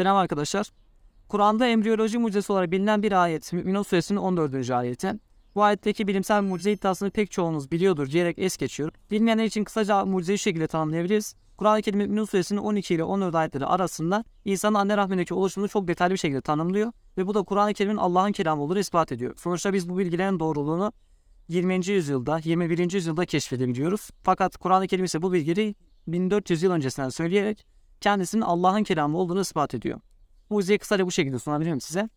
Selam arkadaşlar. Kur'an'da embriyoloji mucizesi olarak bilinen bir ayet. Mü'minun suresinin 14. ayeti. Bu ayetteki bilimsel mucize iddiasını pek çoğunuz biliyordur diyerek es geçiyor. Bilmeyenler için kısaca mucizeyi şekilde tanımlayabiliriz. Kur'an-ı Kerim Mü'minun suresinin 12 ile 14 ayetleri arasında insanın anne rahmindeki oluşumunu çok detaylı bir şekilde tanımlıyor. Ve bu da Kur'an-ı Kerim'in Allah'ın kelamı olduğunu ispat ediyor. Sonuçta biz bu bilgilerin doğruluğunu 20. yüzyılda, 21. yüzyılda keşfedebiliyoruz. Fakat Kur'an-ı Kerim ise bu bilgileri 1400 yıl öncesinden söyleyerek kendisinin Allah'ın kelamı olduğunu ispat ediyor. Mucizeyi kısaca bu şekilde sunabilirim size.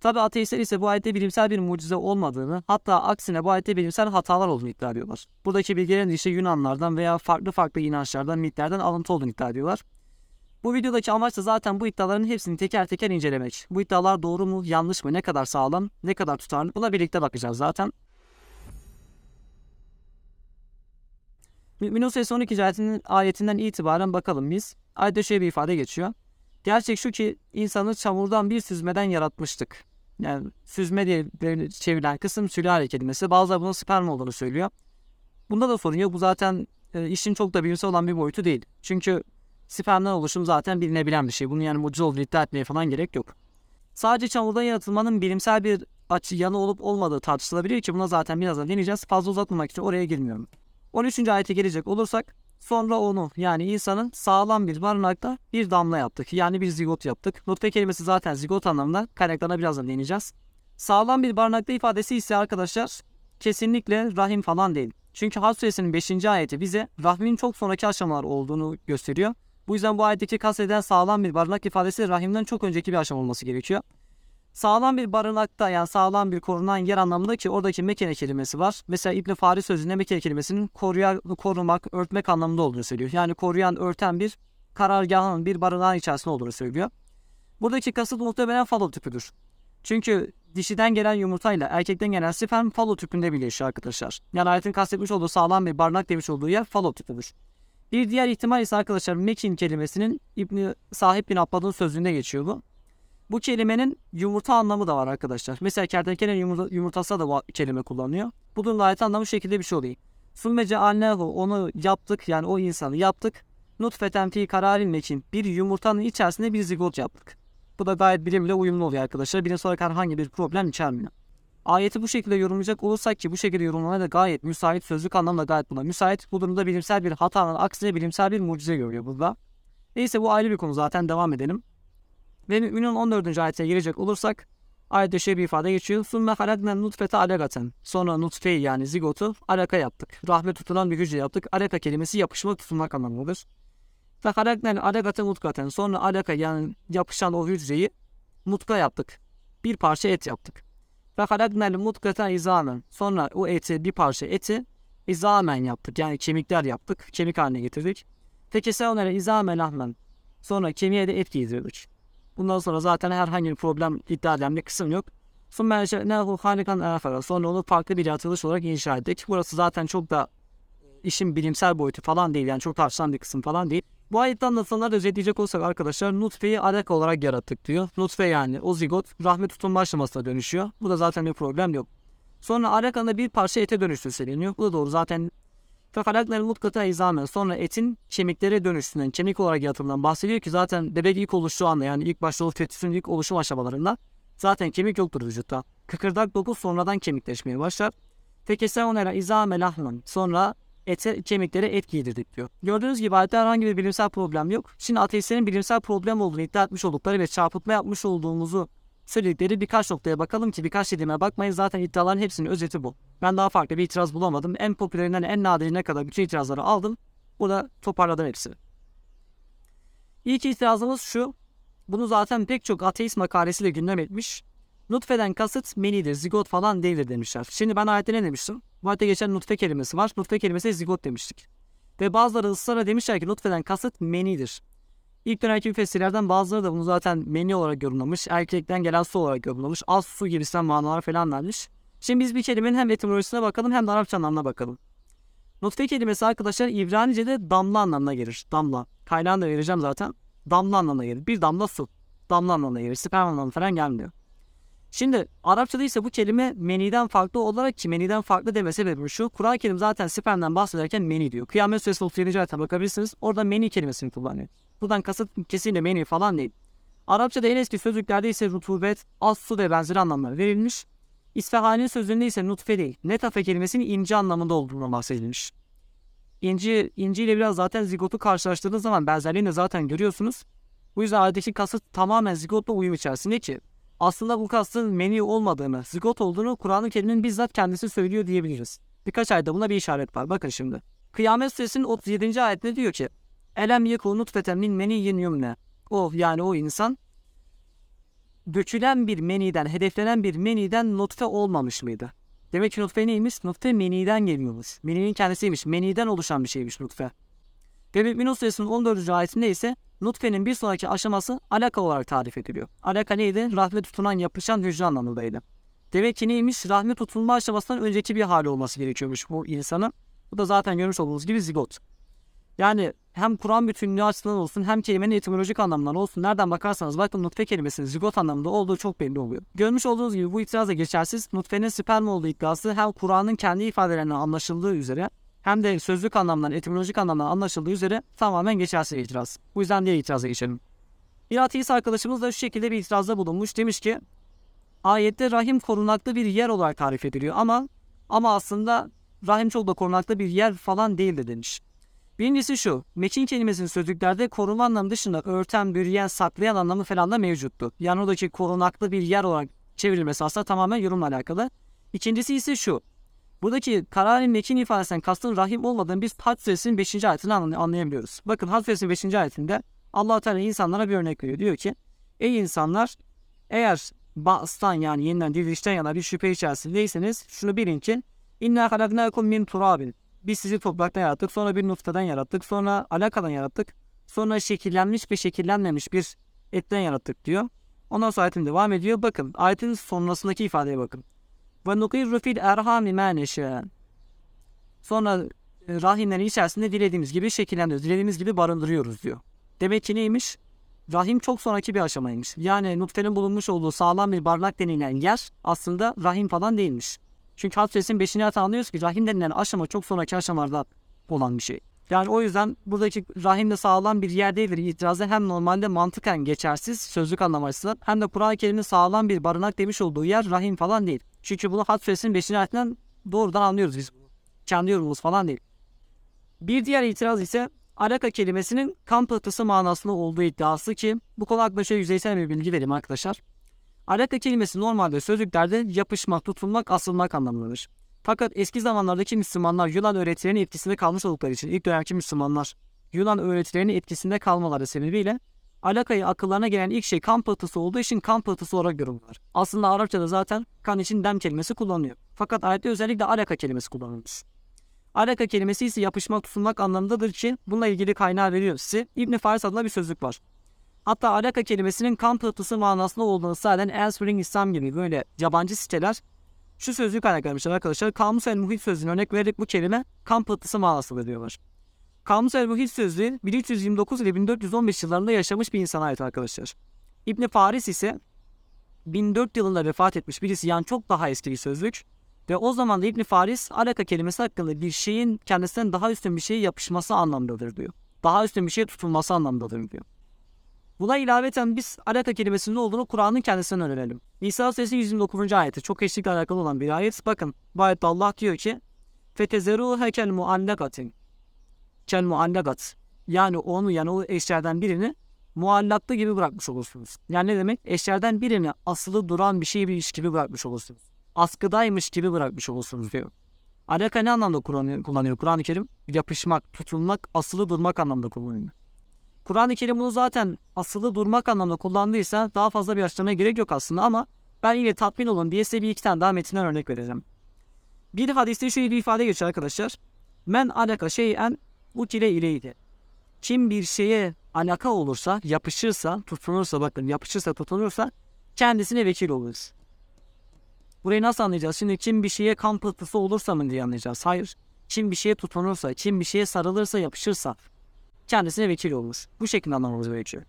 Tabi ateistler ise bu ayette bilimsel bir mucize olmadığını, hatta aksine bu ayette bilimsel hatalar olduğunu iddia ediyorlar. Buradaki bilgilerin işte Yunanlardan veya farklı farklı inançlardan, mitlerden alıntı olduğunu iddia ediyorlar. Bu videodaki amaç da zaten bu iddiaların hepsini teker teker incelemek. Bu iddialar doğru mu, yanlış mı, ne kadar sağlam, ne kadar tutarlı buna birlikte bakacağız zaten. Mü'minun Suresi 12. ayetinin, ayetinden itibaren bakalım biz. Ayette şöyle bir ifade geçiyor. Gerçek şu ki insanı çamurdan bir süzmeden yaratmıştık. Yani süzme diye çevrilen kısım sülale kelimesi. Bazıları bunun sperm olduğunu söylüyor. Bunda da sorun yok. Bu zaten e, işin çok da bilimsel olan bir boyutu değil. Çünkü spermden oluşum zaten bilinebilen bir şey. Bunun yani mucize olduğunu iddia etmeye falan gerek yok. Sadece çamurdan yaratılmanın bilimsel bir açı yanı olup olmadığı tartışılabilir ki buna zaten birazdan deneyeceğiz. Fazla uzatmamak için oraya girmiyorum. 13. ayete gelecek olursak sonra onu yani insanın sağlam bir barınakta bir damla yaptık. Yani bir zigot yaptık. Nutfe kelimesi zaten zigot anlamında kaynaklarına birazdan değineceğiz. Sağlam bir barınakta ifadesi ise arkadaşlar kesinlikle rahim falan değil. Çünkü Hac suresinin 5. ayeti bize rahmin çok sonraki aşamalar olduğunu gösteriyor. Bu yüzden bu ayetteki kastedilen sağlam bir barınak ifadesi rahimden çok önceki bir aşama olması gerekiyor. Sağlam bir barınakta yani sağlam bir korunan yer anlamında ki oradaki mekene kelimesi var. Mesela İbn Fari sözünde mekene kelimesinin koruyan, korumak, örtmek anlamında olduğunu söylüyor. Yani koruyan, örten bir karargahın, bir barınağın içerisinde olduğunu söylüyor. Buradaki kasıt muhtemelen falo tüpüdür. Çünkü dişiden gelen yumurtayla erkekten gelen sperm falo tüpünde birleşiyor arkadaşlar. Yani ayetin kastetmiş olduğu sağlam bir barınak demiş olduğu yer falo tüpüdür. Bir diğer ihtimal ise arkadaşlar mekin kelimesinin İbni Sahip bin Abbad'ın sözünde geçiyor bu. Bu kelimenin yumurta anlamı da var arkadaşlar. Mesela kertenkele yumurta, yumurtası da bu kelime kullanıyor. Bunun ayet anlamı şekilde bir şey oluyor. Sümmece annehu onu yaptık yani o insanı yaptık. Nutfeten fi kararin mekin bir yumurtanın içerisinde bir zigot yaptık. Bu da gayet bilimle uyumlu oluyor arkadaşlar. Bilimsel olarak herhangi bir problem içermiyor. Ayeti bu şekilde yorumlayacak olursak ki bu şekilde yorumlamaya da gayet müsait sözlük anlamda gayet buna müsait. Bu durumda bilimsel bir hatanın aksine bilimsel bir mucize görüyor burada. Neyse bu ayrı bir konu zaten devam edelim. Ve Mü'minun 14. ayetine girecek olursak ayette şöyle bir ifade geçiyor. Sümme halaknen nutfete alagaten. Sonra nutfeyi yani zigotu alaka yaptık. Rahme tutulan bir hücre yaptık. Alaka kelimesi yapışmak tutulmak anlamındadır. Ve halaknen alagaten mutkaten. Sonra alaka yani yapışan o hücreyi mutka yaptık. Bir parça et yaptık. Ve halaknel mutkata izamen. Sonra o eti bir parça eti izamen yaptık. Yani kemikler yaptık. Kemik haline getirdik. Fekese onlara izamen ahmen. Sonra kemiğe de et giydirdik. Bundan sonra zaten herhangi bir problem iddia eden bir kısım yok. Sonra halikan afara. Sonra onu farklı bir yaratılış olarak inşa ettik. Burası zaten çok da işin bilimsel boyutu falan değil. Yani çok tartışılan bir kısım falan değil. Bu ayette anlatılanları özetleyecek olsak arkadaşlar nutfeyi alaka olarak yarattık diyor. Nutfe yani o zigot rahmet tutunma aşamasına dönüşüyor. Bu da zaten bir problem yok. Sonra alakanın bir parça ete dönüştüğü söyleniyor. Bu da doğru zaten Fekalakların mutkata izamen sonra etin kemiklere dönüştüğünden, kemik olarak yaratımından bahsediyor ki zaten bebek ilk oluştuğu anda yani ilk başta o fetüsün ilk oluşum aşamalarında zaten kemik yoktur vücutta. Kıkırdak doku sonradan kemikleşmeye başlar. Fekese onera izame lahman sonra ete, kemiklere et giydirdik diyor. Gördüğünüz gibi ayette herhangi bir bilimsel problem yok. Şimdi ateistlerin bilimsel problem olduğunu iddia etmiş oldukları ve çarpıtma yapmış olduğumuzu söyledikleri birkaç noktaya bakalım ki birkaç dediğime bakmayın zaten iddiaların hepsinin özeti bu. Ben daha farklı bir itiraz bulamadım. En popülerinden en nadirine kadar bütün itirazları aldım. Burada toparladım hepsini. İlk itirazımız şu. Bunu zaten pek çok ateist makalesiyle gündem etmiş. Nutfeden kasıt menidir, zigot falan değildir demişler. Şimdi ben ayette ne demiştim? Bu ayette geçen nutfe kelimesi var. Nutfe kelimesi zigot demiştik. Ve bazıları ısrarla demişler ki nutfeden kasıt menidir. İlk dönemki müfessirlerden bazıları da bunu zaten meni olarak yorumlamış. Erkekten gelen su olarak yorumlamış. Az su gibisinden manalar falan vermiş. Şimdi biz bir kelimenin hem etimolojisine bakalım hem de Arapça anlamına bakalım. Nutfe kelimesi arkadaşlar İbranice'de damla anlamına gelir. Damla. Kaynağını da vereceğim zaten. Damla anlamına gelir. Bir damla su. Damla anlamına gelir. Sperm anlamına falan gelmiyor. Şimdi Arapçada ise bu kelime meniden farklı olarak ki meniden farklı deme sebebi şu. Kur'an-ı Kerim zaten spermden bahsederken meni diyor. Kıyamet Suresi 37. ayete bakabilirsiniz. Orada meni kelimesini kullanıyor. Buradan kasıt kesinlikle meni falan değil. Arapçada en eski sözlüklerde ise rutubet, az su ve benzeri anlamlar verilmiş. İsfahani sözlüğünde ise nutfe değil, netafe kelimesinin ince anlamında olduğunu bahsedilmiş. İnci, inci ile biraz zaten zigotu karşılaştırdığınız zaman benzerliğini zaten görüyorsunuz. Bu yüzden ayetteki kasıt tamamen zigotla uyum içerisinde ki aslında bu kastın meni olmadığını, zigot olduğunu Kur'an-ı Kerim'in bizzat kendisi söylüyor diyebiliriz. Birkaç ayda buna bir işaret var. Bakın şimdi. Kıyamet suresinin 37. ayetinde diyor ki Elem yeku nutfeten min meniyyin yumne. O yani o insan dökülen bir meniden, hedeflenen bir meniden nutfe olmamış mıydı? Demek ki nutfe neymiş? Nutfe meniden geliyormuş. Meninin kendisiymiş. Meniden oluşan bir şeymiş nutfe. Ve Mü'minun suresinin 14. ayetinde ise nutfenin bir sonraki aşaması alaka olarak tarif ediliyor. Alaka neydi? Rahme tutunan yapışan hücre anlamındaydı. Demek ki neymiş? Rahme tutulma aşamasından önceki bir hali olması gerekiyormuş bu insanın. Bu da zaten görmüş olduğunuz gibi zigot. Yani hem Kur'an bütünlüğü açısından olsun hem kelimenin etimolojik anlamından olsun nereden bakarsanız bakın nutfe kelimesinin zigot anlamında olduğu çok belli oluyor. Görmüş olduğunuz gibi bu itiraz da geçersiz. Nutfenin sperm olduğu iddiası hem Kur'an'ın kendi ifadelerinden anlaşıldığı üzere hem de sözlük anlamdan, etimolojik anlamdan anlaşıldığı üzere tamamen geçersiz itiraz. Bu yüzden diğer itiraza geçelim. Bir ateist arkadaşımız da şu şekilde bir itirazda bulunmuş. Demiş ki ayette rahim korunaklı bir yer olarak tarif ediliyor ama ama aslında rahim çok da korunaklı bir yer falan değildir demiş. Birincisi şu, meçin kelimesinin sözlüklerde koruma anlamı dışında örten, bürüyen, saklayan anlamı falan da mevcuttu. Yani oradaki korunaklı bir yer olarak çevrilmesi aslında tamamen yorumla alakalı. İkincisi ise şu, buradaki kararın meçin ifadesinden kastın rahim olmadığını biz Hac suresinin 5. ayetini anlayabiliyoruz. Bakın Hac suresinin 5. ayetinde allah Teala insanlara bir örnek veriyor. Diyor ki, ey insanlar eğer Ba'stan yani yeniden dirilişten yana bir şüphe içerisindeyseniz şunu bilin ki İnna halaknakum min turabin. Biz sizi topraktan yarattık. Sonra bir nutfeden yarattık. Sonra alakadan yarattık. Sonra şekillenmiş ve şekillenmemiş bir etten yarattık diyor. Ondan sonra ayetin devam ediyor. Bakın ayetin sonrasındaki ifadeye bakın. Ve nukirru fil erhami ma Sonra e, rahimlerin içerisinde dilediğimiz gibi şekillendiriyoruz. Dilediğimiz gibi barındırıyoruz diyor. Demek ki neymiş? Rahim çok sonraki bir aşamaymış. Yani nutfenin bulunmuş olduğu sağlam bir barnak denilen yer aslında rahim falan değilmiş. Çünkü Hac suresinin 5. ayeti anlıyoruz ki rahim denilen aşama çok sonraki aşamalarda olan bir şey. Yani o yüzden buradaki rahimde sağlam bir yer değildir itirazı hem normalde mantıken geçersiz sözlük anlam açısından hem de Kur'an-ı Kerim'in sağlam bir barınak demiş olduğu yer rahim falan değil. Çünkü bunu Hac suresinin 5. ayetinden doğrudan anlıyoruz biz. Kendi yorumumuz falan değil. Bir diğer itiraz ise alaka kelimesinin kan pıhtısı manasında olduğu iddiası ki bu konu hakkında şöyle yüzeysel bir bilgi vereyim arkadaşlar. Alaka kelimesi normalde sözlüklerde yapışmak, tutulmak, asılmak anlamındadır. Fakat eski zamanlardaki Müslümanlar Yunan öğretilerinin etkisinde kalmış oldukları için ilk dönemki Müslümanlar Yunan öğretilerinin etkisinde kalmaları sebebiyle alakayı akıllarına gelen ilk şey kan pıhtısı olduğu için kan pıhtısı olarak yorumlar. Aslında Arapçada zaten kan için dem kelimesi kullanılıyor. Fakat ayette özellikle alaka kelimesi kullanılmış. Alaka kelimesi ise yapışmak, tutulmak anlamındadır ki bununla ilgili kaynağı veriyor size. İbn Faris adında bir sözlük var. Hatta alaka kelimesinin kan pıhtısı manasında olduğunu sağlayan Answering İslam gibi böyle yabancı siteler şu sözlük kaynaklanmışlar arkadaşlar. Kamus el muhit sözlüğüne örnek vererek bu kelime kan pıhtısı manasında diyorlar. Kamus el muhit sözlüğü 1329 ile 1415 yıllarında yaşamış bir insana ait arkadaşlar. İbn Faris ise 1400 yılında vefat etmiş birisi yani çok daha eski bir sözlük. Ve o zaman da İbn Faris alaka kelimesi hakkında bir şeyin kendisinden daha üstün bir şeye yapışması anlamdadır diyor. Daha üstün bir şeye tutulması anlamdadır diyor. Buna ilaveten biz alaka kelimesinin ne olduğunu Kur'an'ın kendisinden öğrenelim. Nisa suresi 129. ayeti çok eşlikle alakalı olan bir ayet. Bakın bu ayette Allah diyor ki muallakatin Kel muallakat Yani onu yani o eşlerden birini muallaklı gibi bırakmış olursunuz. Yani ne demek? Eşlerden birini asılı duran bir şey bir iş gibi bırakmış olursunuz. Askıdaymış gibi bırakmış olursunuz diyor. Alaka ne anlamda kullanıyor Kur'an-ı Kerim? Yapışmak, tutulmak, asılı durmak anlamda kullanıyor. Kur'an-ı Kerim bunu zaten asılı durmak anlamında kullandıysa daha fazla bir açıklamaya gerek yok aslında ama ben yine tatmin olun diye size bir iki tane daha metinden örnek vereceğim. Bir hadiste şöyle bir ifade geçiyor arkadaşlar. Men alaka şeyen utile ileydi. Kim bir şeye alaka olursa, yapışırsa, tutunursa bakın yapışırsa, tutunursa kendisine vekil oluruz. Burayı nasıl anlayacağız? Şimdi kim bir şeye kan pıhtısı olursa mı diye anlayacağız. Hayır. Kim bir şeye tutunursa, kim bir şeye sarılırsa, yapışırsa kendisine vekil olmuş. Bu şekilde anlamamız gerekiyor.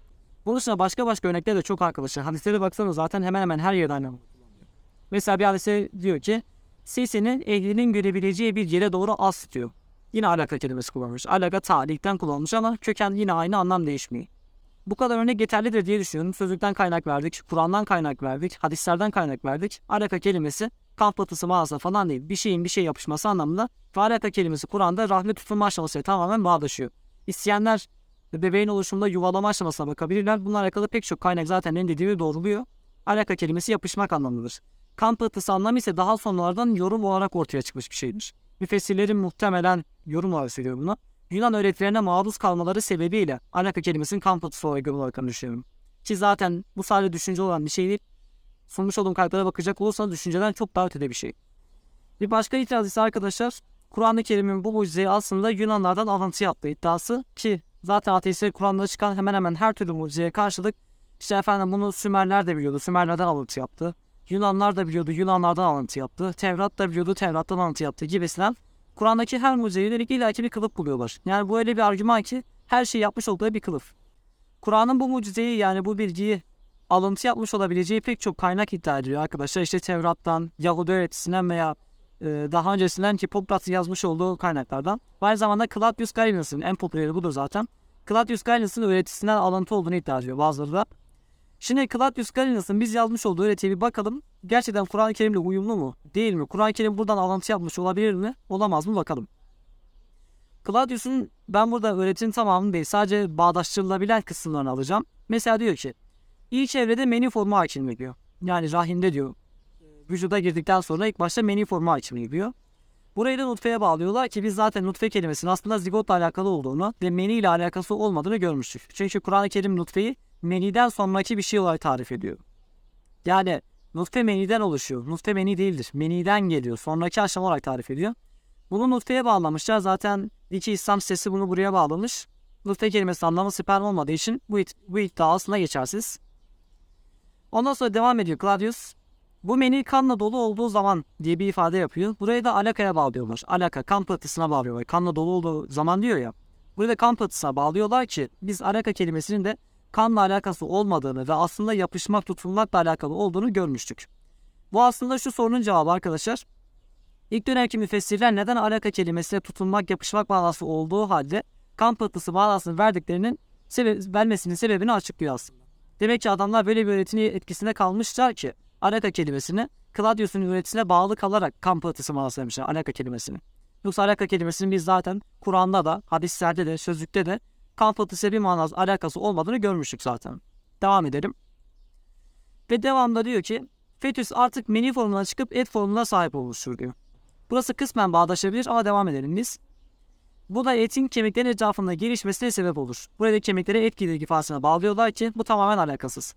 Bunun dışında başka başka örnekler de çok arkadaşlar. Hadislere baksanız zaten hemen hemen her yerde aynı Mesela bir hadise diyor ki sesini ehlinin görebileceği bir yere doğru as diyor. Yine alaka kelimesi kullanmış. Alaka tarihten kullanılmış ama köken yine aynı anlam değişmiyor. Bu kadar örnek yeterlidir diye düşünüyorum. Sözlükten kaynak verdik, Kur'an'dan kaynak verdik, hadislerden kaynak verdik. Alaka kelimesi kamp batısı mağaza falan değil. Bir şeyin bir şey yapışması anlamında. Ve alaka kelimesi Kur'an'da rahmet tutulma aşamasıyla tamamen bağdaşıyor. İsteyenler bebeğin oluşumunda yuvalama aşamasına bakabilirler. Bununla alakalı pek çok kaynak zaten ne dediğimi doğruluyor. Alaka kelimesi yapışmak anlamındadır. Kamp batısı anlamı ise daha sonralardan yorum olarak ortaya çıkmış bir şeydir. Müfessirlerin muhtemelen yorum olarak söylüyor bunu. Yunan öğretilerine maruz kalmaları sebebiyle alaka kelimesinin kamp batısı olarak olarak düşünüyorum. Ki zaten bu sadece düşünce olan bir şey değil. Sunmuş olduğum kayıtlara bakacak olursanız düşünceden çok daha ötede bir şey. Bir başka itiraz ise arkadaşlar Kur'an-ı Kerim'in bu mucizeyi aslında Yunanlardan alıntı yaptığı iddiası ki zaten ateistler Kur'an'da çıkan hemen hemen her türlü mucizeye karşılık işte efendim bunu Sümerler de biliyordu. Sümerlerden alıntı yaptı. Yunanlar da biliyordu. Yunanlardan alıntı yaptı. Tevrat da biliyordu. Tevrat'tan alıntı yaptı gibisinden. Kur'an'daki her mucizeye yönelik illaki bir kılıf buluyorlar. Yani bu öyle bir argüman ki her şeyi yapmış olduğu bir kılıf. Kur'an'ın bu mucizeyi yani bu bilgiyi alıntı yapmış olabileceği pek çok kaynak iddia ediyor arkadaşlar. İşte Tevrat'tan, Yahudi öğretisinden veya daha öncesinden Hipokrat'ın yazmış olduğu kaynaklardan. Aynı zamanda Claudius Galenus'un en popüleri budur zaten. Claudius Galenus'un öğretisinden alıntı olduğunu iddia ediyor bazıları da. Şimdi Claudius Galenus'un biz yazmış olduğu öğretiye bir bakalım. Gerçekten Kur'an-ı Kerim'le uyumlu mu? Değil mi? Kur'an-ı Kerim buradan alıntı yapmış olabilir mi? Olamaz mı? Bakalım. Claudius'un ben burada öğretinin tamamını değil sadece bağdaştırılabilen kısımlarını alacağım. Mesela diyor ki ilk evrede meni formu hakim diyor. Yani rahimde diyor. Vücuda girdikten sonra ilk başta meni formu hakim diyor. Burayı da nutfeye bağlıyorlar ki biz zaten nutfe kelimesinin aslında zigotla alakalı olduğunu ve meni ile alakası olmadığını görmüştük. Çünkü Kur'an-ı Kerim nutfeyi meniden sonraki bir şey olarak tarif ediyor. Yani nutfe meniden oluşuyor. Nutfe meni değildir. Meniden geliyor. Sonraki aşama olarak tarif ediyor. Bunu nutfeye bağlamışlar. Zaten iki İslam sitesi bunu buraya bağlamış. Nutfe kelimesi anlamı sperm olmadığı için bu, it- bu iddia aslında geçersiz. Ondan sonra devam ediyor Claudius. Bu meni kanla dolu olduğu zaman diye bir ifade yapıyor. Burayı da alakaya bağlıyorlar. Alaka kan pıhtısına bağlıyorlar. Kanla dolu olduğu zaman diyor ya. Burayı da kan pıhtısına bağlıyorlar ki biz alaka kelimesinin de kanla alakası olmadığını ve aslında yapışmak tutulmakla alakalı olduğunu görmüştük. Bu aslında şu sorunun cevabı arkadaşlar. İlk dönemki müfessirler neden alaka kelimesine tutunmak, yapışmak bağlası olduğu halde kan pıhtısı bağlasını verdiklerinin sebe- vermesinin sebebini açıklıyor aslında. Demek ki adamlar böyle bir öğretinin etkisinde kalmışlar ki alaka kelimesini Claudius'un öğretisine bağlı kalarak bağlası demişler alaka kelimesini. Yoksa alaka kelimesinin biz zaten Kur'an'da da, hadislerde de, sözlükte de kan pıhtısı bir manası alakası olmadığını görmüştük zaten. Devam edelim. Ve devamda diyor ki fetüs artık meni formuna çıkıp et formuna sahip olmuştur diyor. Burası kısmen bağdaşabilir ama devam edelim biz. Bu da etin kemiklerin etrafında gelişmesine sebep olur. Burada kemikleri et giderek ifadesine bağlıyorlar ki bu tamamen alakasız.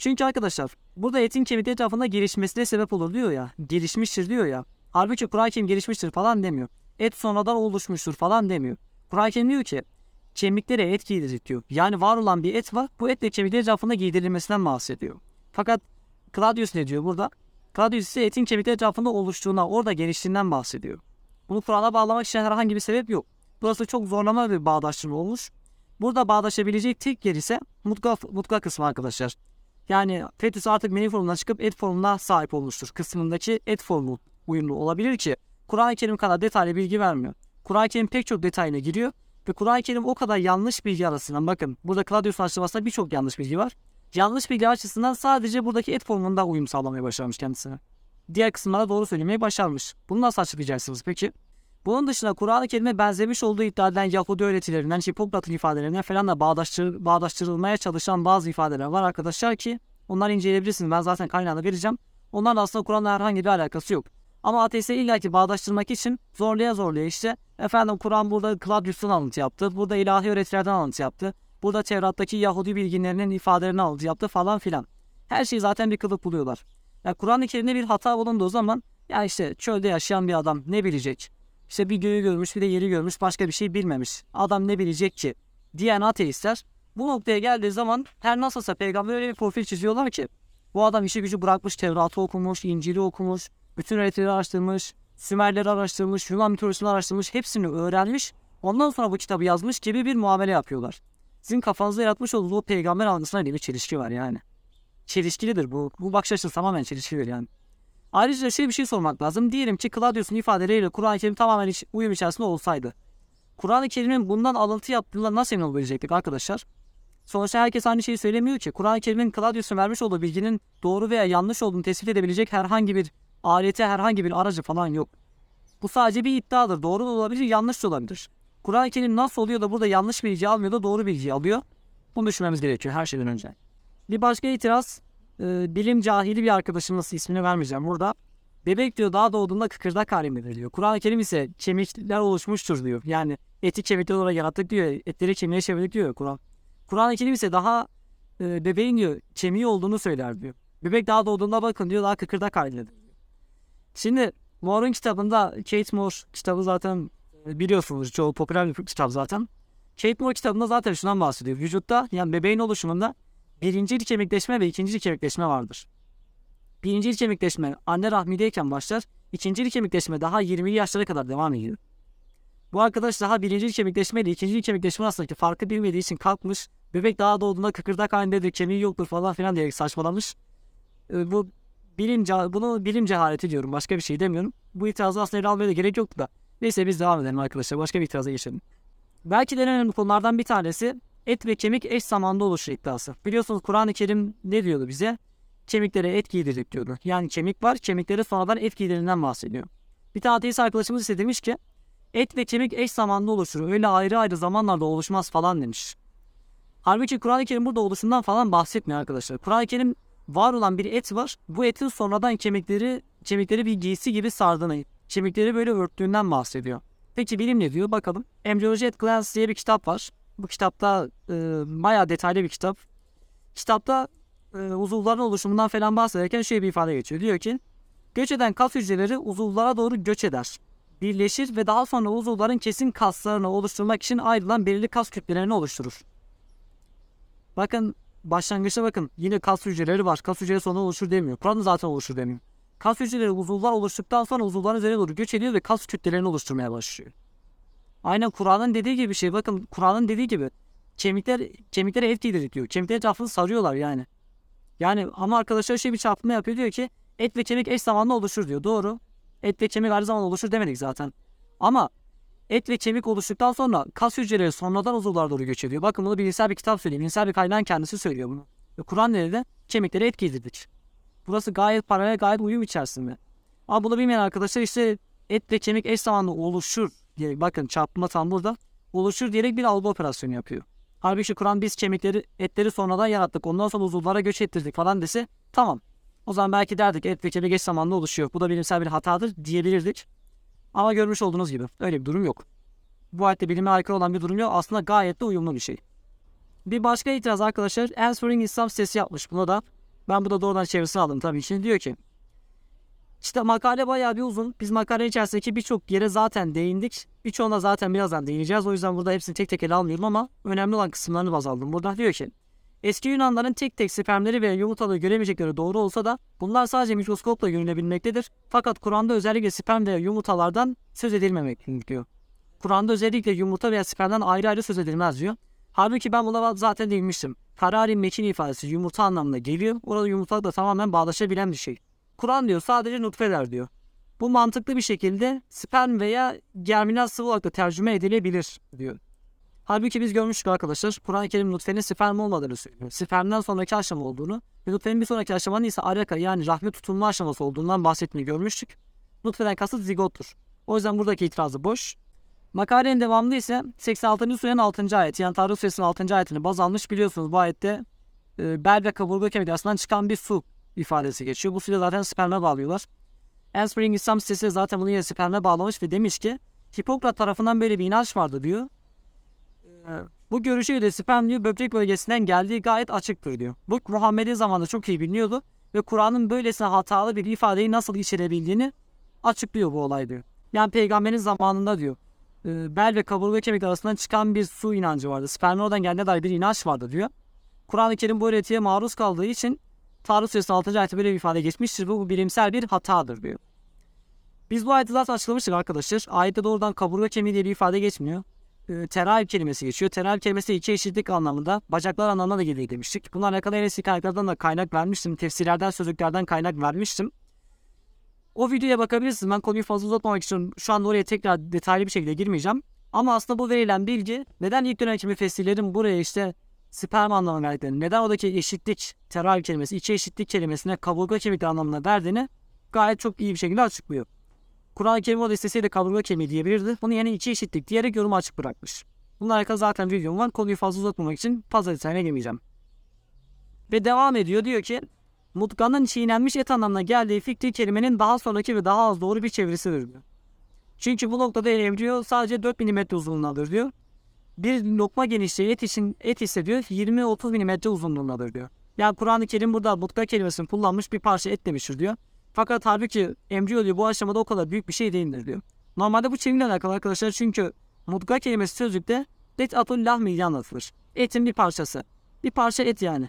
Çünkü arkadaşlar burada etin kemikleri etrafında gelişmesine sebep olur diyor ya. Gelişmiştir diyor ya. Halbuki Kerim gelişmiştir falan demiyor. Et sonradan oluşmuştur falan demiyor. Kerim diyor ki kemiklere et giydirecek diyor. Yani var olan bir et var. Bu etle kemiklerin etrafında giydirilmesinden bahsediyor. Fakat Claudius ne diyor burada? Claudius ise etin kemikler etrafında oluştuğuna, orada geliştiğinden bahsediyor. Bunu Kur'an'a bağlamak için herhangi bir sebep yok. Burası çok zorlama bir bağdaştırma olmuş. Burada bağdaşabilecek tek yer ise mutlak, mutlak kısmı arkadaşlar. Yani fetüs artık meni formundan çıkıp et formuna sahip olmuştur. Kısmındaki et formu uyumlu olabilir ki Kur'an-ı Kerim kadar detaylı bilgi vermiyor. Kur'an-ı Kerim pek çok detayına giriyor ve Kur'an-ı Kerim o kadar yanlış bilgi arasından bakın burada Claudius'un açıklamasında birçok yanlış bilgi var. Yanlış bilgi açısından sadece buradaki et formunda uyum sağlamaya başarmış kendisine. Diğer kısımlara doğru söylemeyi başarmış. Bunu nasıl açıklayacaksınız peki? Bunun dışında Kur'an-ı Kerim'e benzemiş olduğu iddia edilen Yahudi öğretilerinden, Hipokrat'ın ifadelerinden falan da bağdaştır, bağdaştırılmaya çalışan bazı ifadeler var arkadaşlar ki onları inceleyebilirsiniz. Ben zaten kaynağını vereceğim. Onlarla aslında Kur'an'la herhangi bir alakası yok. Ama ateiste illaki bağdaştırmak için zorlaya zorlaya işte efendim Kur'an burada Claudius'un alıntı yaptı. Burada ilahi öğretilerden alıntı yaptı. Burada Tevrat'taki Yahudi bilginlerinin ifadelerini alıntı yaptı falan filan. Her şeyi zaten bir kılıf buluyorlar. Ya Kur'an-ı Kerim'de bir hata bulunduğu zaman ya işte çölde yaşayan bir adam ne bilecek? İşte bir göğü görmüş bir de yeri görmüş başka bir şey bilmemiş. Adam ne bilecek ki? Diyen ateistler bu noktaya geldiği zaman her nasılsa peygamber öyle bir profil çiziyorlar ki bu adam işi gücü bırakmış Tevrat'ı okumuş, İncil'i okumuş, bütün öğretileri araştırmış, Sümerleri araştırmış, Yunan mitolojisini araştırmış, hepsini öğrenmiş. Ondan sonra bu kitabı yazmış gibi bir muamele yapıyorlar. Sizin kafanızda yaratmış olduğu o peygamber algısına bir çelişki var yani. Çelişkilidir bu. Bu bakış açısı tamamen çelişkilidir yani. Ayrıca şöyle bir şey sormak lazım. Diyelim ki Claudius'un ifadeleriyle Kur'an-ı Kerim tamamen uyum içerisinde olsaydı. Kur'an-ı Kerim'in bundan alıntı yaptığında nasıl emin olabilecektik arkadaşlar? Sonuçta herkes aynı şeyi söylemiyor ki. Kur'an-ı Kerim'in Claudius'un vermiş olduğu bilginin doğru veya yanlış olduğunu tespit edebilecek herhangi bir aleti, herhangi bir aracı falan yok. Bu sadece bir iddiadır. Doğru da olabilir, yanlış da olabilir. Kur'an-ı Kerim nasıl oluyor da burada yanlış bilgi almıyor da doğru bilgi alıyor? Bunu düşünmemiz gerekiyor her şeyden önce. Bir başka itiraz, e, bilim cahili bir arkadaşımız ismini vermeyeceğim burada. Bebek diyor daha doğduğunda kıkırdak halindedir diyor. Kur'an-ı Kerim ise kemikler oluşmuştur diyor. Yani eti kemikler olarak yarattık diyor. Etleri kemiğe çevirdik diyor Kur'an. Kur'an-ı Kerim ise daha e, bebeğin diyor kemiği olduğunu söyler diyor. Bebek daha doğduğunda bakın diyor daha kıkırdak halindedir. Şimdi Moore'un kitabında Kate Moore kitabı zaten e, biliyorsunuz çoğu popüler bir kitap zaten. Kate Moore kitabında zaten şundan bahsediyor. Vücutta yani bebeğin oluşumunda birinci kemikleşme ve ikinci kemikleşme vardır. Birinci kemikleşme anne rahmideyken başlar. İkinci kemikleşme daha 20'li yaşlara kadar devam ediyor. Bu arkadaş daha birinci kemikleşme ile ikinci kemikleşme arasındaki farkı bilmediği için kalkmış. Bebek daha doğduğunda kıkırdak halindedir, kemiği yoktur falan filan diyerek saçmalamış. E, bu bilim, bunu bilim cehaleti diyorum. Başka bir şey demiyorum. Bu itirazı aslında ele almaya da gerek yoktu da. Neyse biz devam edelim arkadaşlar. Başka bir itiraza geçelim. Belki de en önemli konulardan bir tanesi et ve kemik eş zamanda oluşur iddiası. Biliyorsunuz Kur'an-ı Kerim ne diyordu bize? Kemiklere et giydirdik diyordu. Yani kemik var, kemiklere sonradan et giydirinden bahsediyor. Bir tane ateist arkadaşımız ise demiş ki et ve kemik eş zamanda oluşur. Öyle ayrı ayrı zamanlarda oluşmaz falan demiş. Halbuki Kur'an-ı Kerim burada oluşundan falan bahsetmiyor arkadaşlar. Kur'an-ı Kerim var olan bir et var. Bu etin sonradan kemikleri kemikleri bir giysi gibi sardığını, kemikleri böyle örttüğünden bahsediyor. Peki bilim ne diyor? Bakalım. Embryology at Glance diye bir kitap var. Bu kitapta e, bayağı detaylı bir kitap. Kitapta e, uzuvların oluşumundan falan bahsederken şöyle bir ifade geçiyor. Diyor ki göç eden kas hücreleri uzuvlara doğru göç eder. Birleşir ve daha sonra uzuvların kesin kaslarını oluşturmak için ayrılan belirli kas kütlelerini oluşturur. Bakın başlangıçta bakın yine kas hücreleri var. Kas hücreleri sonra oluşur demiyor. Kur'an zaten oluşur demiyor. Kas hücreleri uzuvlar oluştuktan sonra uzuvların üzerine doğru göç ediyor ve kas kütlelerini oluşturmaya başlıyor. Aynen Kur'an'ın dediği gibi bir şey. Bakın Kur'an'ın dediği gibi kemikler kemiklere et giydirir diyor. Kemikler etrafını sarıyorlar yani. Yani ama arkadaşlar şey bir çarpma yapıyor diyor ki et ve kemik eş zamanlı oluşur diyor. Doğru. Et ve kemik aynı zamanda oluşur demedik zaten. Ama et ve kemik oluştuktan sonra kas hücreleri sonradan uzuvlara doğru göç ediyor. Bakın bunu bilimsel bir kitap söylüyor. Bilimsel bir kaynağın kendisi söylüyor bunu. Ve Kur'an nerede? Kemiklere et giydirdik. Burası gayet paralel, gayet uyum içerisinde. Ama bunu bilmeyen arkadaşlar işte et ve kemik eş zamanlı oluşur diye bakın çarpma tam burada oluşur diyerek bir algı operasyonu yapıyor. Halbuki Kur'an biz kemikleri, etleri sonradan yarattık. Ondan sonra uzuvlara göç ettirdik falan dese tamam. O zaman belki derdik et ve kemik eş zamanlı oluşuyor. Bu da bilimsel bir hatadır diyebilirdik. Ama görmüş olduğunuz gibi öyle bir durum yok. Bu ayette bilime aykırı olan bir durum yok. Aslında gayet de uyumlu bir şey. Bir başka itiraz arkadaşlar Answering İslam sitesi yapmış. Buna da ben bu da doğrudan çevirisini aldım tabii ki. Diyor ki işte makale bayağı bir uzun. Biz makale içerisindeki birçok yere zaten değindik. Birçoğuna zaten birazdan değineceğiz. O yüzden burada hepsini tek tek ele almıyorum ama önemli olan kısımlarını baz aldım. Burada diyor ki Eski Yunanların tek tek spermleri ve yumurtaları göremeyecekleri doğru olsa da bunlar sadece mikroskopla görülebilmektedir. Fakat Kur'an'da özellikle sperm veya yumurtalardan söz edilmemektedir diyor. Kur'an'da özellikle yumurta veya spermden ayrı ayrı söz edilmez diyor. Halbuki ben buna zaten değinmiştim. Karari mekin ifadesi yumurta anlamına geliyor. Orada yumurta da tamamen bağdaşabilen bir şey. Kur'an diyor sadece nutfeler diyor. Bu mantıklı bir şekilde sperm veya germinal sıvı olarak da tercüme edilebilir diyor. Halbuki biz görmüştük arkadaşlar. Kur'an-ı Kerim nutfenin sperm olmadığını söylüyor. Spermden sonraki aşama olduğunu ve nutfenin bir sonraki aşamanın ise araka yani rahme tutulma aşaması olduğundan bahsetmeyi görmüştük. Nutfeden kasıt zigottur. O yüzden buradaki itirazı boş. Makalenin devamında ise 86. surenin 6. ayeti yani Tarih suresinin 6. ayetini baz almış. Biliyorsunuz bu ayette e, bel ve kaburga kemiği arasından çıkan bir su ifadesi geçiyor. Bu suyu zaten sperme bağlıyorlar. Enspring İslam sitesi zaten bunu yine sperme bağlamış ve demiş ki Hipokrat tarafından böyle bir inanç vardı diyor. Bu görüşe göre sperm diyor böbrek bölgesinden geldiği gayet açıktır diyor. Bu Muhammed'in zamanında çok iyi biliniyordu ve Kur'an'ın böylesine hatalı bir ifadeyi nasıl içerebildiğini açıklıyor bu olay diyor. Yani peygamberin zamanında diyor e, bel ve kaburga kemik arasından çıkan bir su inancı vardı. Spermin oradan geldiğine dair bir inanç vardı diyor. Kur'an-ı Kerim bu öğretiye maruz kaldığı için Tarih Suresi 6. ayette böyle bir ifade geçmiştir. Bu, bu bilimsel bir hatadır diyor. Biz bu ayeti zaten açıklamıştık arkadaşlar. Ayette doğrudan kaburga kemiği diye bir ifade geçmiyor. E, terahip kelimesi geçiyor. Terahip kelimesi iki eşitlik anlamında, bacaklar anlamına da geliyor demiştik. Bunlar alakalı en eski kaynaklardan da kaynak vermiştim. Tefsirlerden, sözlüklerden kaynak vermiştim. O videoya bakabilirsiniz. Ben konuyu fazla uzatmamak için şu anda oraya tekrar detaylı bir şekilde girmeyeceğim. Ama aslında bu verilen bilgi neden ilk dönem müfessirlerin buraya işte sperm anlamına verdiklerini, neden oradaki eşitlik, teral kelimesi, içi eşitlik kelimesine kaburga kemikleri anlamına verdiğini gayet çok iyi bir şekilde açıklıyor. Kur'an-ı Kerim orada isteseydi kaburga kemiği diyebilirdi. Bunu yine içi eşitlik diyerek yorumu açık bırakmış. Bununla alakalı zaten videom var. Konuyu fazla uzatmamak için fazla detayına girmeyeceğim. Ve devam ediyor diyor ki Mutkanın çiğnenmiş et anlamına geldiği fikri kelimenin daha sonraki ve daha az doğru bir çevirisidir diyor. Çünkü bu noktada embriyo sadece 4 mm uzunluğundadır diyor. Bir lokma genişliği et için et ise diyor 20-30 mm uzunluğundadır diyor. Yani Kur'an-ı Kerim burada mutka kelimesini kullanmış bir parça et demiştir diyor. Fakat halbuki embriyo diyor bu aşamada o kadar büyük bir şey değildir diyor. Normalde bu çeviriyle alakalı arkadaşlar çünkü mutka kelimesi sözlükte et atul lahmi anlatılır. Etin bir parçası. Bir parça et yani.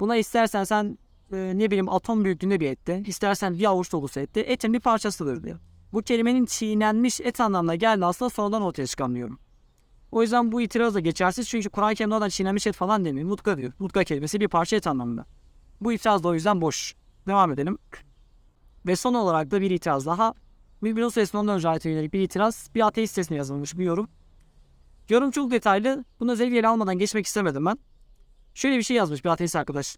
Buna istersen sen e, ne bileyim atom büyüklüğünde bir ette, istersen bir avuç dolusu ette, etin bir parçasıdır diyor. Bu kelimenin çiğnenmiş et anlamına geldi aslında sonradan ortaya çıkan diyorum. O yüzden bu itiraz da geçersiz çünkü Kur'an-ı Kerim'de oradan çiğnenmiş et falan demiyor. Mutka diyor. Mutka kelimesi bir parça et anlamında. Bu itiraz da o yüzden boş. Devam edelim. Ve son olarak da bir itiraz daha. Mümin Suresinin ondan önce ayete yönelik bir itiraz. Bir ateist sesine yazılmış bir yorum. Yorum çok detaylı. Bunu özellikle ele almadan geçmek istemedim ben. Şöyle bir şey yazmış bir ateist arkadaş.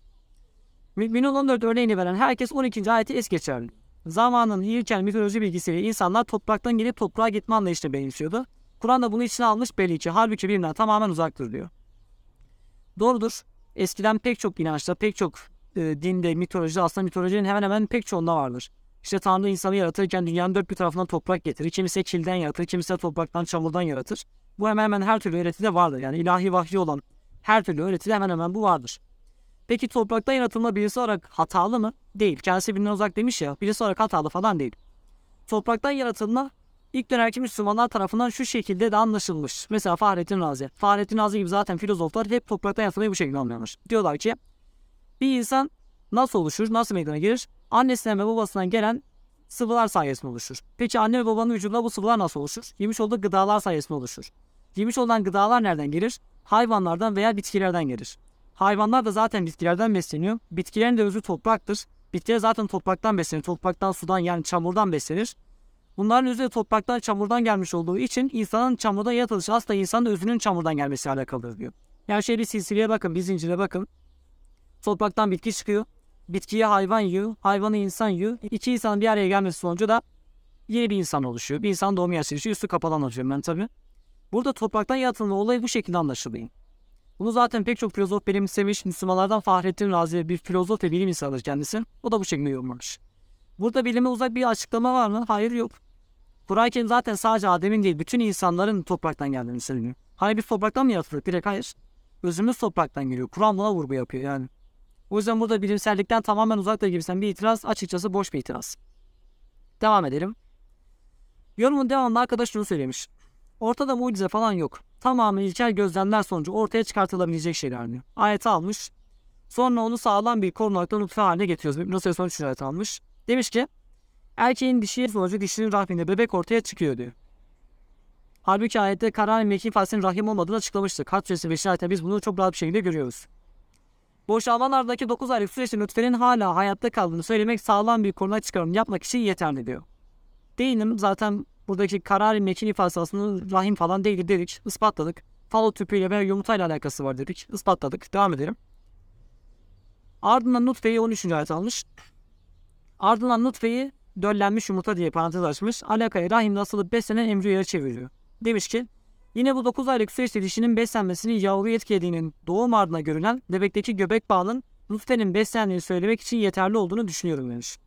Mümin 14 örneğini veren herkes 12. ayeti es geçerli. Zamanın ilkel mitoloji bilgisiyle insanlar topraktan gelip toprağa gitme anlayışını benimsiyordu. Kur'an da bunu içine almış belli ki halbuki birbirinden tamamen uzaktır diyor. Doğrudur. Eskiden pek çok inançta, pek çok e, dinde, mitolojide aslında mitolojinin hemen hemen pek çoğunda vardır. İşte Tanrı insanı yaratırken dünyanın dört bir tarafından toprak getirir. Kimisi kilden yaratır, kimisi de topraktan, çamurdan yaratır. Bu hemen hemen her türlü öğretide vardır. Yani ilahi vahyi olan her türlü öğretide hemen hemen bu vardır. Peki topraktan yaratılma birisi olarak hatalı mı? Değil. Kendisi birbirinden uzak demiş ya. Birisi olarak hatalı falan değil. Topraktan yaratılma ilk dönemki Müslümanlar tarafından şu şekilde de anlaşılmış. Mesela Fahrettin Razi. Fahrettin Razi gibi zaten filozoflar hep topraktan yaratılmayı bu şekilde anlıyormuş. Diyorlar ki bir insan nasıl oluşur, nasıl meydana gelir? Annesinden ve babasından gelen sıvılar sayesinde oluşur. Peki anne ve babanın vücudunda bu sıvılar nasıl oluşur? Yemiş olduğu gıdalar sayesinde oluşur. Yemiş olan gıdalar nereden gelir? Hayvanlardan veya bitkilerden gelir. Hayvanlar da zaten bitkilerden besleniyor. Bitkilerin de özü topraktır. Bitkiler zaten topraktan beslenir. Topraktan, sudan yani çamurdan beslenir. Bunların özü de topraktan, çamurdan gelmiş olduğu için insanın çamurdan yaratılışı aslında insanın özünün çamurdan gelmesiyle alakalıdır diyor. Yani şöyle bir silsileye bakın, bir zincire bakın. Topraktan bitki çıkıyor. Bitkiyi hayvan yiyor, hayvanı insan yiyor. İki insanın bir araya gelmesi sonucu da yeni bir insan oluşuyor. Bir insan doğum yaşayışı üstü kapalı anlatıyorum ben tabii. Burada topraktan yaratılma olayı bu şekilde anlaşılıyor. Bunu zaten pek çok filozof benimsemiş. Müslümanlardan Fahrettin Razi bir filozof ve bilim insanıdır kendisi. O da bu şekilde yorumlamış. Burada bilime uzak bir açıklama var mı? Hayır yok. Kur'an-ı Kerim zaten sadece Adem'in değil bütün insanların topraktan geldiğini söylüyor. Hani bir topraktan mı yaratıldık? Direkt hayır. Özümüz topraktan geliyor. Kur'an buna vurgu yapıyor yani. O yüzden burada bilimsellikten tamamen uzakta gibisen bir itiraz açıkçası boş bir itiraz. Devam edelim. Yorumun devamında arkadaş şunu söylemiş. Ortada mucize falan yok. Tamamen ilkel gözlemler sonucu ortaya çıkartılabilecek şeyler diyor. Ayeti almış. Sonra onu sağlam bir korunaklı nutfe haline getiriyoruz. Nasıl son 3 ayet almış. Demiş ki erkeğin dişiye sonucu dişinin rahminde bebek ortaya çıkıyor diyor. Halbuki ayette karar meki ifadesinin rahim olmadığını açıklamıştık. Hat suresi 5. ayette biz bunu çok rahat bir şekilde görüyoruz. Boşalmalardaki 9 aylık süreçte nutfenin hala hayatta kaldığını söylemek sağlam bir korunak çıkarım yapmak için yeterli diyor. Değilim zaten buradaki karar mekin ifadesi aslında rahim falan değil dedik. ispatladık. Falo tüpüyle veya yumurtayla alakası var dedik. ispatladık. Devam edelim. Ardından nutfeyi 13. ayet almış. Ardından nutfeyi döllenmiş yumurta diye parantez açmış. Alakayı rahimde asılıp beslenen embriyoya çeviriyor. Demiş ki Yine bu 9 aylık süreçte dişinin beslenmesini yavruyu etkilediğinin doğum ardına görülen bebekteki göbek bağının nutfenin beslendiğini söylemek için yeterli olduğunu düşünüyorum demiş.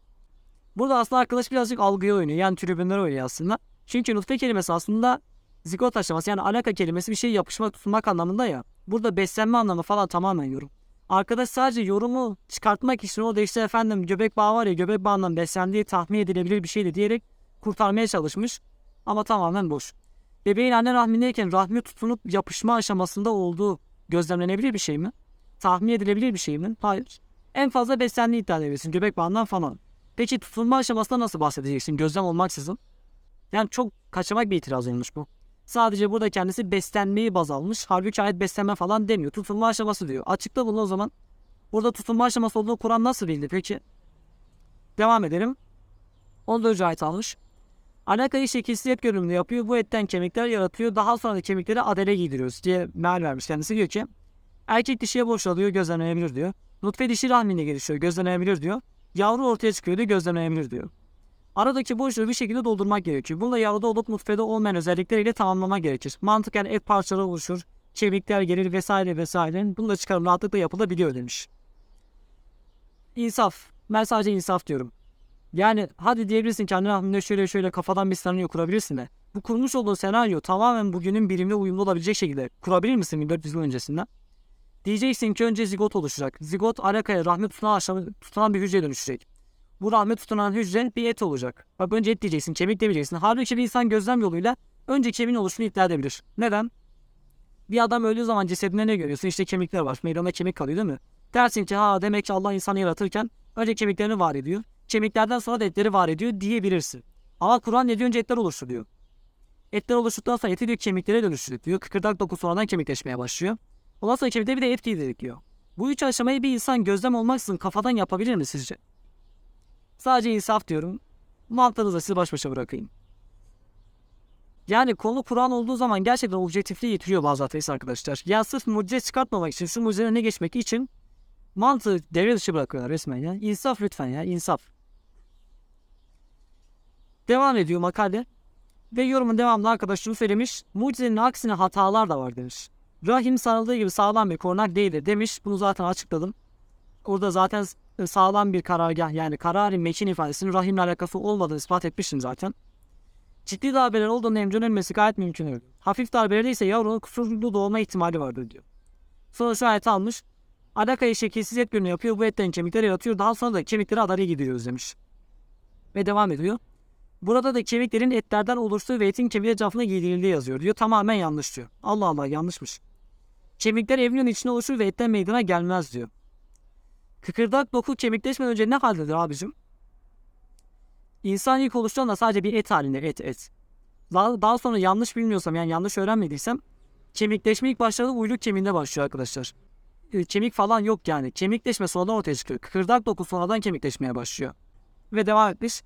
Burada aslında arkadaş birazcık algıya oynuyor. Yani tribünler oynuyor aslında. Çünkü nutfe kelimesi aslında zigot aşaması yani alaka kelimesi bir şey yapışmak tutmak anlamında ya. Burada beslenme anlamı falan tamamen yorum. Arkadaş sadece yorumu çıkartmak için o da işte efendim göbek bağı var ya göbek bağından beslendiği tahmin edilebilir bir şeydi diyerek kurtarmaya çalışmış. Ama tamamen boş. Bebeğin anne rahmindeyken rahmi tutunup yapışma aşamasında olduğu gözlemlenebilir bir şey mi? Tahmin edilebilir bir şey mi? Hayır. En fazla beslendiği iddia edebilirsin göbek bağından falan. Peki tutunma aşamasında nasıl bahsedeceksin gözlem olmaksızın? Yani çok kaçamak bir itiraz olmuş bu. Sadece burada kendisi beslenmeyi baz almış. Halbuki ayet beslenme falan demiyor. Tutunma aşaması diyor. Açıkla bunu o zaman. Burada tutunma aşaması olduğunu Kur'an nasıl bildi peki? Devam edelim. 14. ayet almış. Alakayı şekilsiz et görünümlü yapıyor. Bu etten kemikler yaratıyor. Daha sonra da kemikleri adele giydiriyoruz diye meal vermiş. Kendisi diyor ki Erkek dişiye boşalıyor gözlemlenebilir diyor. Nutfe dişi rahminde gelişiyor gözlemlenebilir diyor. Yavru ortaya çıkıyor diyor gözlemlenebilir diyor. Aradaki boşluğu bir şekilde doldurmak gerekiyor. Bunu da yavruda olup nutfede olmayan özellikleriyle tamamlamak gerekir. Mantıken et parçaları oluşur, kemikler gelir vesaire vesaire. Bunu da çıkarım rahatlıkla yapılabiliyor demiş. İnsaf. Ben sadece insaf diyorum. Yani hadi diyebilirsin kendi rahminde şöyle şöyle kafadan bir senaryo kurabilirsin de. Bu kurmuş olduğun senaryo tamamen bugünün bilimle uyumlu olabilecek şekilde kurabilir misin 1400 yıl öncesinden? Diyeceksin ki önce zigot oluşacak. Zigot alakaya rahmi tutunan, aşağı, tutunan bir hücreye dönüşecek. Bu rahmi tutunan hücre bir et olacak. Bak önce et diyeceksin, kemik demeyeceksin. Halbuki bir insan gözlem yoluyla önce kemiğin oluşunu iddia edebilir. Neden? Bir adam öldüğü zaman cesedinde ne görüyorsun? İşte kemikler var. Meydanda kemik kalıyor değil mi? Dersin ki ha demek ki Allah insanı yaratırken önce kemiklerini var ediyor. Kemiklerden sonra da etleri var ediyor diyebilirsin. Ama Kur'an ne diyor? Önce etler oluştu diyor. Etler oluştuktan sonra eti diyor kemiklere dönüştü diyor. Kıkırdak doku sonradan kemikleşmeye başlıyor. Ondan sonra kemikte bir de et giydirdik diyor. Bu üç aşamayı bir insan gözlem olmaksızın kafadan yapabilir mi sizce? Sadece insaf diyorum. Mantığınızla sizi baş başa bırakayım. Yani konu Kur'an olduğu zaman gerçekten objektifliği yitiriyor bazı ateist arkadaşlar. Ya sırf mucize çıkartmamak için, sırf mucizenin önüne geçmek için mantığı devre dışı bırakıyorlar resmen ya. İnsaf lütfen ya, insaf. Devam ediyor makale. Ve yorumun devamında arkadaş şunu söylemiş. Mucizenin aksine hatalar da var demiş. Rahim sanıldığı gibi sağlam bir korunak değildir demiş. Bunu zaten açıkladım. Orada zaten sağlam bir karargah yani kararın mekin ifadesinin rahimle alakası olmadığını ispat etmiştim zaten. Ciddi darbeler olduğunda emcinin ölmesi gayet mümkün. Hafif darbelerde ise yavrunun kusurlu doğma ihtimali vardır diyor. Sonra şu ayet almış. Alakayı şekilsiz et görünüyor yapıyor. Bu etten kemikleri yaratıyor. Daha sonra da kemikleri adaraya gidiyoruz demiş. Ve devam ediyor. Burada da kemiklerin etlerden oluştuğu ve etin kemiğe cafına giydirildiği yazıyor diyor. Tamamen yanlış diyor. Allah Allah yanlışmış. Kemikler evrenin içine oluşur ve etten meydana gelmez diyor. Kıkırdak doku kemikleşmeden önce ne haldedir abicim? İnsan ilk oluştuğunda sadece bir et halinde et et. Daha, daha sonra yanlış bilmiyorsam yani yanlış öğrenmediysem kemikleşme ilk başladığı uyluk kemiğinde başlıyor arkadaşlar. E, Kemik falan yok yani. Kemikleşme sonradan ortaya çıkıyor. Kıkırdak doku sonradan kemikleşmeye başlıyor. Ve devam etmiş.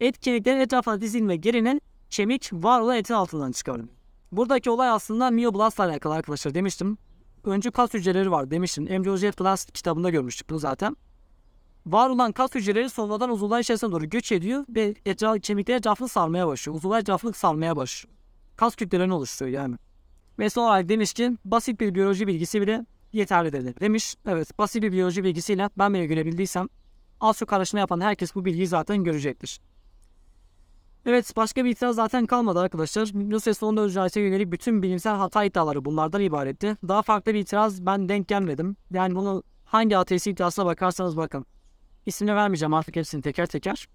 Et kemiklerin etrafına dizilme gerinin kemik var olan etin altından çıkarılıyor. Buradaki olay aslında mioblastla alakalı arkadaşlar demiştim. Öncü kas hücreleri var demiştim. At Blast kitabında görmüştük bunu zaten. Var olan kas hücreleri sonradan uzuvlar içerisine doğru göç ediyor ve etraf, kemikler etrafını sarmaya başlıyor. Uzuvlar etrafını sarmaya başlıyor. Kas kütlelerini oluşturuyor yani. Ve son olarak demiş ki basit bir biyoloji bilgisi bile yeterlidir demiş. Evet basit bir biyoloji bilgisiyle ben bile görebildiysem az çok araştırma yapan herkes bu bilgiyi zaten görecektir. Evet başka bir itiraz zaten kalmadı arkadaşlar. Yunus sonunda Özcahis'e yönelik bütün bilimsel hata iddiaları bunlardan ibaretti. Daha farklı bir itiraz ben denk gelmedim. Yani bunu hangi ateist iddiasına bakarsanız bakın. İsmini vermeyeceğim artık hepsini teker teker.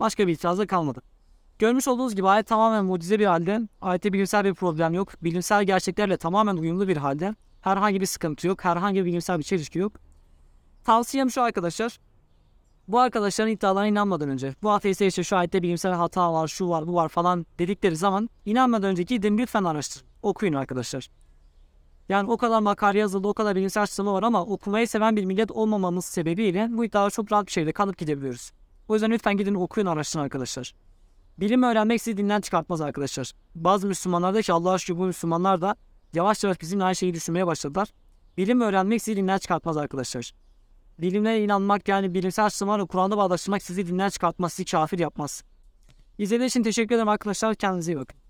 Başka bir itiraz da kalmadı. Görmüş olduğunuz gibi ayet tamamen mucize bir halde. Ayette bilimsel bir problem yok. Bilimsel gerçeklerle tamamen uyumlu bir halde. Herhangi bir sıkıntı yok. Herhangi bir bilimsel bir çelişki yok. Tavsiyem şu arkadaşlar. Bu arkadaşların iddialarına inanmadan önce, bu ateistler işte şu ayette bilimsel hata var, şu var, bu var falan dedikleri zaman inanmadan önce gidin lütfen araştırın. Okuyun arkadaşlar. Yani o kadar makale yazıldı, o kadar bilimsel açıklama var ama okumayı seven bir millet olmamamız sebebiyle bu iddiaları çok rahat bir şekilde kanıp gidebiliyoruz. O yüzden lütfen gidin okuyun araştırın arkadaşlar. Bilim öğrenmek sizi dinden çıkartmaz arkadaşlar. Bazı Müslümanlar da ki Allah'a şükür bu Müslümanlar da yavaş yavaş bizimle aynı şeyi düşünmeye başladılar. Bilim öğrenmek sizi dinden çıkartmaz arkadaşlar. Bilimlere inanmak yani bilimsel açıklamalarla Kur'an'da bağdaştırmak sizi dinden çıkartmaz, sizi kafir yapmaz. İzlediğiniz için teşekkür ederim arkadaşlar. Kendinize iyi bakın.